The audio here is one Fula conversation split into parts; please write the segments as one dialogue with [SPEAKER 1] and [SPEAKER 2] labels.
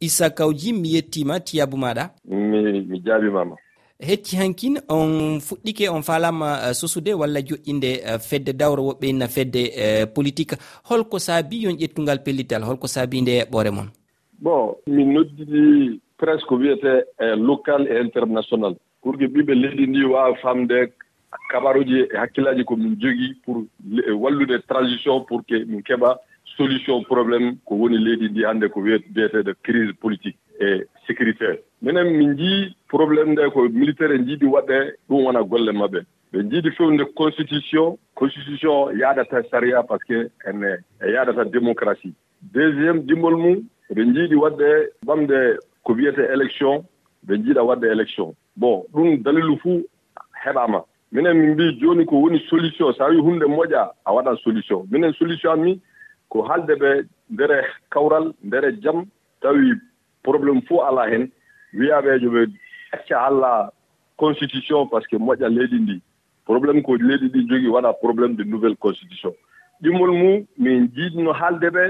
[SPEAKER 1] issa kawji mi yettima tiyabu maɗa.
[SPEAKER 2] Mi, mi jaabimama
[SPEAKER 1] hecci hankin on fuɗɗike on falama uh, eh, susude walla joƴƴinde uh, fedde dawro woɓɓe inna fedde eh, politique. Holko saabi yon ƴettugal pellital holko saabi nde eɓɓore moon
[SPEAKER 2] bon min noddidi presque wiyete e local et international. Pour que ɓiɓe leydi ndi wawa famde kabaruji e hakkillaji ko min jogii pour wallude transition pour que min keɓa solution probléme ko woni leydi ndi hannde ko wiyeteeɗo crise politique e sécuritaire. Minen min njii probléme nde ko militaire e njiiɗi waɗee ɗum wona golle maɓɓe. Ɓe njiiɗi fewnude constitution constitution yaadata saria par ce que ene e yaadata démocratie. Deuxiéme dimbol mum ɓe njiiɗi waɗde ɓamde ko wiyete élection ɓe njiiɗa waɗde élection. Bon ɗum dalilu fuu heɓaama. Minen min mbi jooni ko woni solution so a wii hunde moƴa a waɗat solution. Minen solution ami ko haalde ɓe ndere kawral ndere jam tawi probléme fof alaa heen wiyaaɓeejo ɓe acca haalla constitution par ce que moƴƴa leydi ndi. Probléme ko leydi ndi jogii waɗa probléme de nouvelle constitution. Ɗimmol mum min jiidno haalde ɓe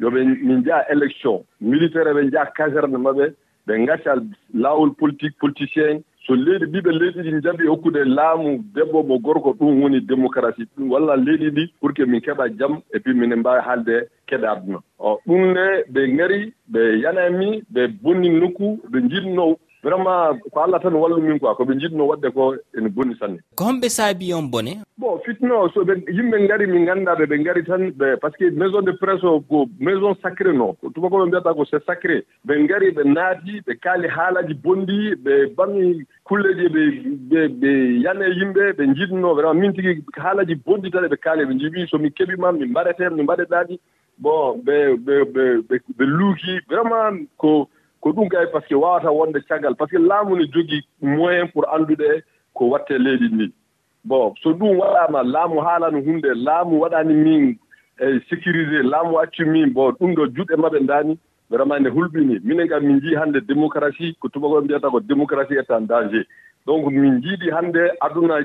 [SPEAKER 2] yoɓe min njaha élection. Militaire ɓe njaha caserne maɓe ɓe ngacca laawol politique politicien so leydi ɓiɓɓe leydi ɗi jaɓi e hokkude laamu debbo mo gorko ɗum woni démocratie. Ɗum walla leydi ndi pour que min keɓa jam et puis minen mbawi haalde keɗe aduna o ɗum ne ɓe ngari ɓe yanami ɓe bonni nokku ɓe jinno vraiment ko allah tan wallu min quoi koɓe jiɗno waɗde ko ene bonni sanne.
[SPEAKER 1] Ko homɓe saabi on bone?
[SPEAKER 2] Bon fitno so ɓe yimɓe ngari min ngannda ɓe ɓe ngari tan ɓe par ce que maison de presse o ko maison sacré no tubakoɓe mbiyata ko c'est sacré. Ɓe ngari ɓe naati ɓe kaali haalaji bonndi ɓe bami kulleji ɓe ɓe ɓe yane yimɓe ɓe jiɗno vraiment min tigi haalaji bonndi tan ɓe kaali ɓe jiɓi somi keɓima mi mbaɗete mi mbaɗeɗaɗi bon ɓe ɓe ɓe luuki. Vraiment ko ko ɗum kay par ce que wawata wonde caggal. Par ce que laamu ne jogii moyen pour anndude ko watte leydi ndi. Bon so ɗum waɗama laamu haalano hunde laamu waɗani min e sécurisé laamu accu min bon ɗum ɗo juɗɗe maɓe ndani vraiment ne hulɓini minen kam min jii hannde démocratie ko tubakoɓe mbiyata ko démocratie est en danger. Donc min jiiɗi hannde aduna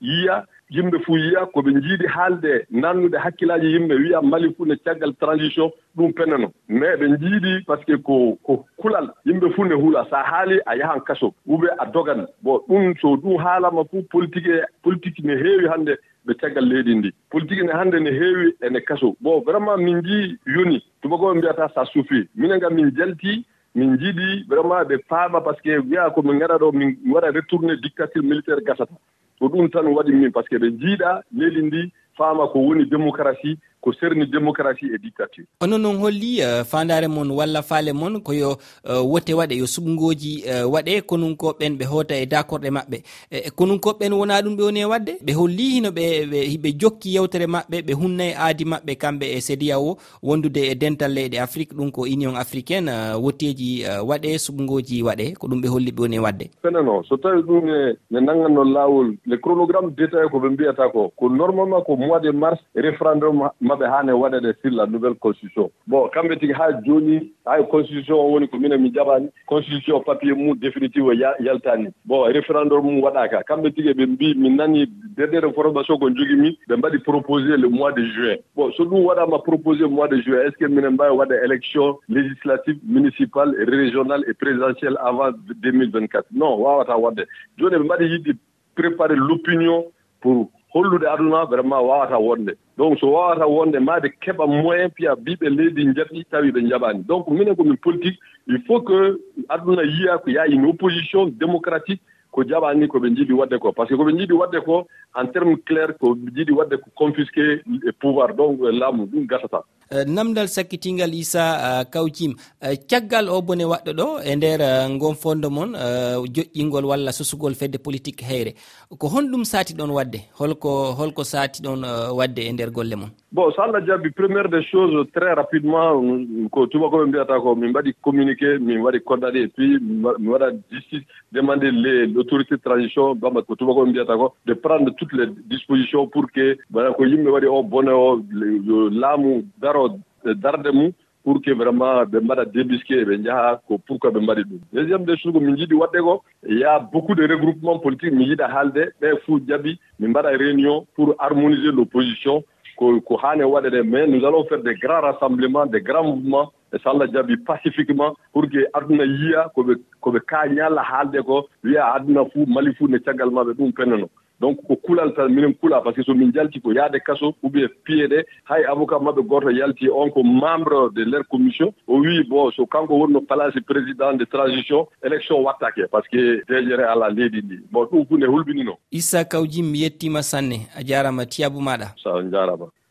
[SPEAKER 2] yiya yimɓe fof yiya koɓe njiiɗi haalde nannude hakkillaaji yimɓe wiya mali fuu ne caggal transition ɗum pennano. Mais ɓe njiiɗi par ce que ko ko kulal yimɓe fuu ne huula. So a haali a yahan kaso uɓe a dogan. Bon ɗum so ɗum haalama fuu politique e politique ne heewi hannde ɓe caggal leydi ndi. Politique ne hannde ne heewi ene kaso. Bon vraiment min njii yoni tubakoɓe mbiyata sa suufi. Minen kam min jaltii min jiiɗi vraiment ɓe paama par ce que wiya komin ngara ɗo min waɗa retourné dictature militaire gasata. ko ɗum tan waɗi min par ce que ɓe njiiɗa jiiɗa leydi ndi faama ko woni démocratie ko serni démocratie e dictature.
[SPEAKER 1] Onon noon holli uh, fandare moon walla faale moon koyo uh, wote waɗe yo suɓgoji euh, waɗe konum ɓen ɓe hoota e dakorɗe maɓɓe. E, e konum ɓen wona ɗum ɓe woni e wadde ɓe holli hino ɓe ɓe jokki yewtere maɓɓe ɓe hunnayi e aadi maɓɓe kamɓe e sédia o wondude e dental leyɗe afrique ɗum ko union africaine uh, wotteji uh, waɗe suɓgoji waɗe ko ɗum ɓe holli ɓe woni e wadde
[SPEAKER 2] fenano so tawi ɗum e ne nangganno lawol le chronogramme détail ko ɓe mbiyata ko ko normalement ko mois de mars référendum maɓe haane waɗade sur la nouvelle constitution. Bon kamɓe tigi haa jooni hay constitution o woni ko minen mi jaɓaani constitution papier mum définitive o yaltaani. Bon référendum mum waɗaaka. Kamɓe tigi ɓe mbi min nani dernière information ko jogimi ɓe mbaɗi proposé le mois de juin. Bon so ɗum waɗama proposé mois de juin est ce que minen mbawi waɗa élection législative municipal régional et présidentiel avant 2024 non wawata waɗde. Jooni ɓe mbaɗi yiɗi préparé l' opinion pour hollude aduna vraiment wawata wonde. Donc so wawata wonde maade keɓa moyen piya biɓe leydi jaɓi tawi ɓe jaɓani. Donc minen komin politique il faut que aduna yiya ko yayi une opposition démocratique ko jaɓani koɓe jiiɗi wadde ko. Par ce que koɓe jiiɗi wadde ko en terme clair ko jiiɗi wadde ko confisqué e pouvoir. Donc euh, laamu ɗum gasata.
[SPEAKER 1] Eh, namdal sakkitingal isa eh, kawkim eh, caggal o bone waɗɗo ɗo e nder gon fondo mon joƴƴingol walla sosugol fedde politique heyre. Ko honɗum sati ɗon wadde? Holko holko sati ɗon wadde e nder golle moon
[SPEAKER 2] bon so allah jaabi premiére des choses très rapidement ko tubakoɓe mbiyata ko min mbaɗi communiqué min waɗi konɗaɗe et puis mi waɗa justice demandé les autorité de transition bama ko tubakoɓe mbiyata ko de prendre toutes les dispositions pour que bana ko yimɓe waɗi o bone oh, o laamu daro daaro e darde mum pour que vraiment ɓe mbaɗa débisqué ɓe jaha ko pourquoi ɓe mbaɗi ɗum. Deuxiéme des choses ko min jiiɗi waɗde ko ya beaucoup de regroupement politique mi yiɗa haalde ɓe fuu jaɓi min mbaɗa réunion pour harmoniser l' opposition ko ko haani waɗede mais nous allons faire des grands rassemblement des grands mouvements e so allah jaɓi pacifiquement pour que aduna yiya koɓe koɓe kaañalla haalde ko wiya aduna fuu mali fuu ne caggal maɓe ɗum pennano donc ko kulal tan minen kula par ce que so min jalti ko yaade kaso ou bien piye ɗe hay avocat maɓɓe goto yalti on ko membre de leur commission o wi bon so kanko wonno place président de transition élection wattake par ce que deñere ala leydi ndi. Bon ɗum fu hunde hulɓinino
[SPEAKER 1] issa kawji mi yettima sanne a jarama tiyabou maɗa.
[SPEAKER 2] Sa jarama.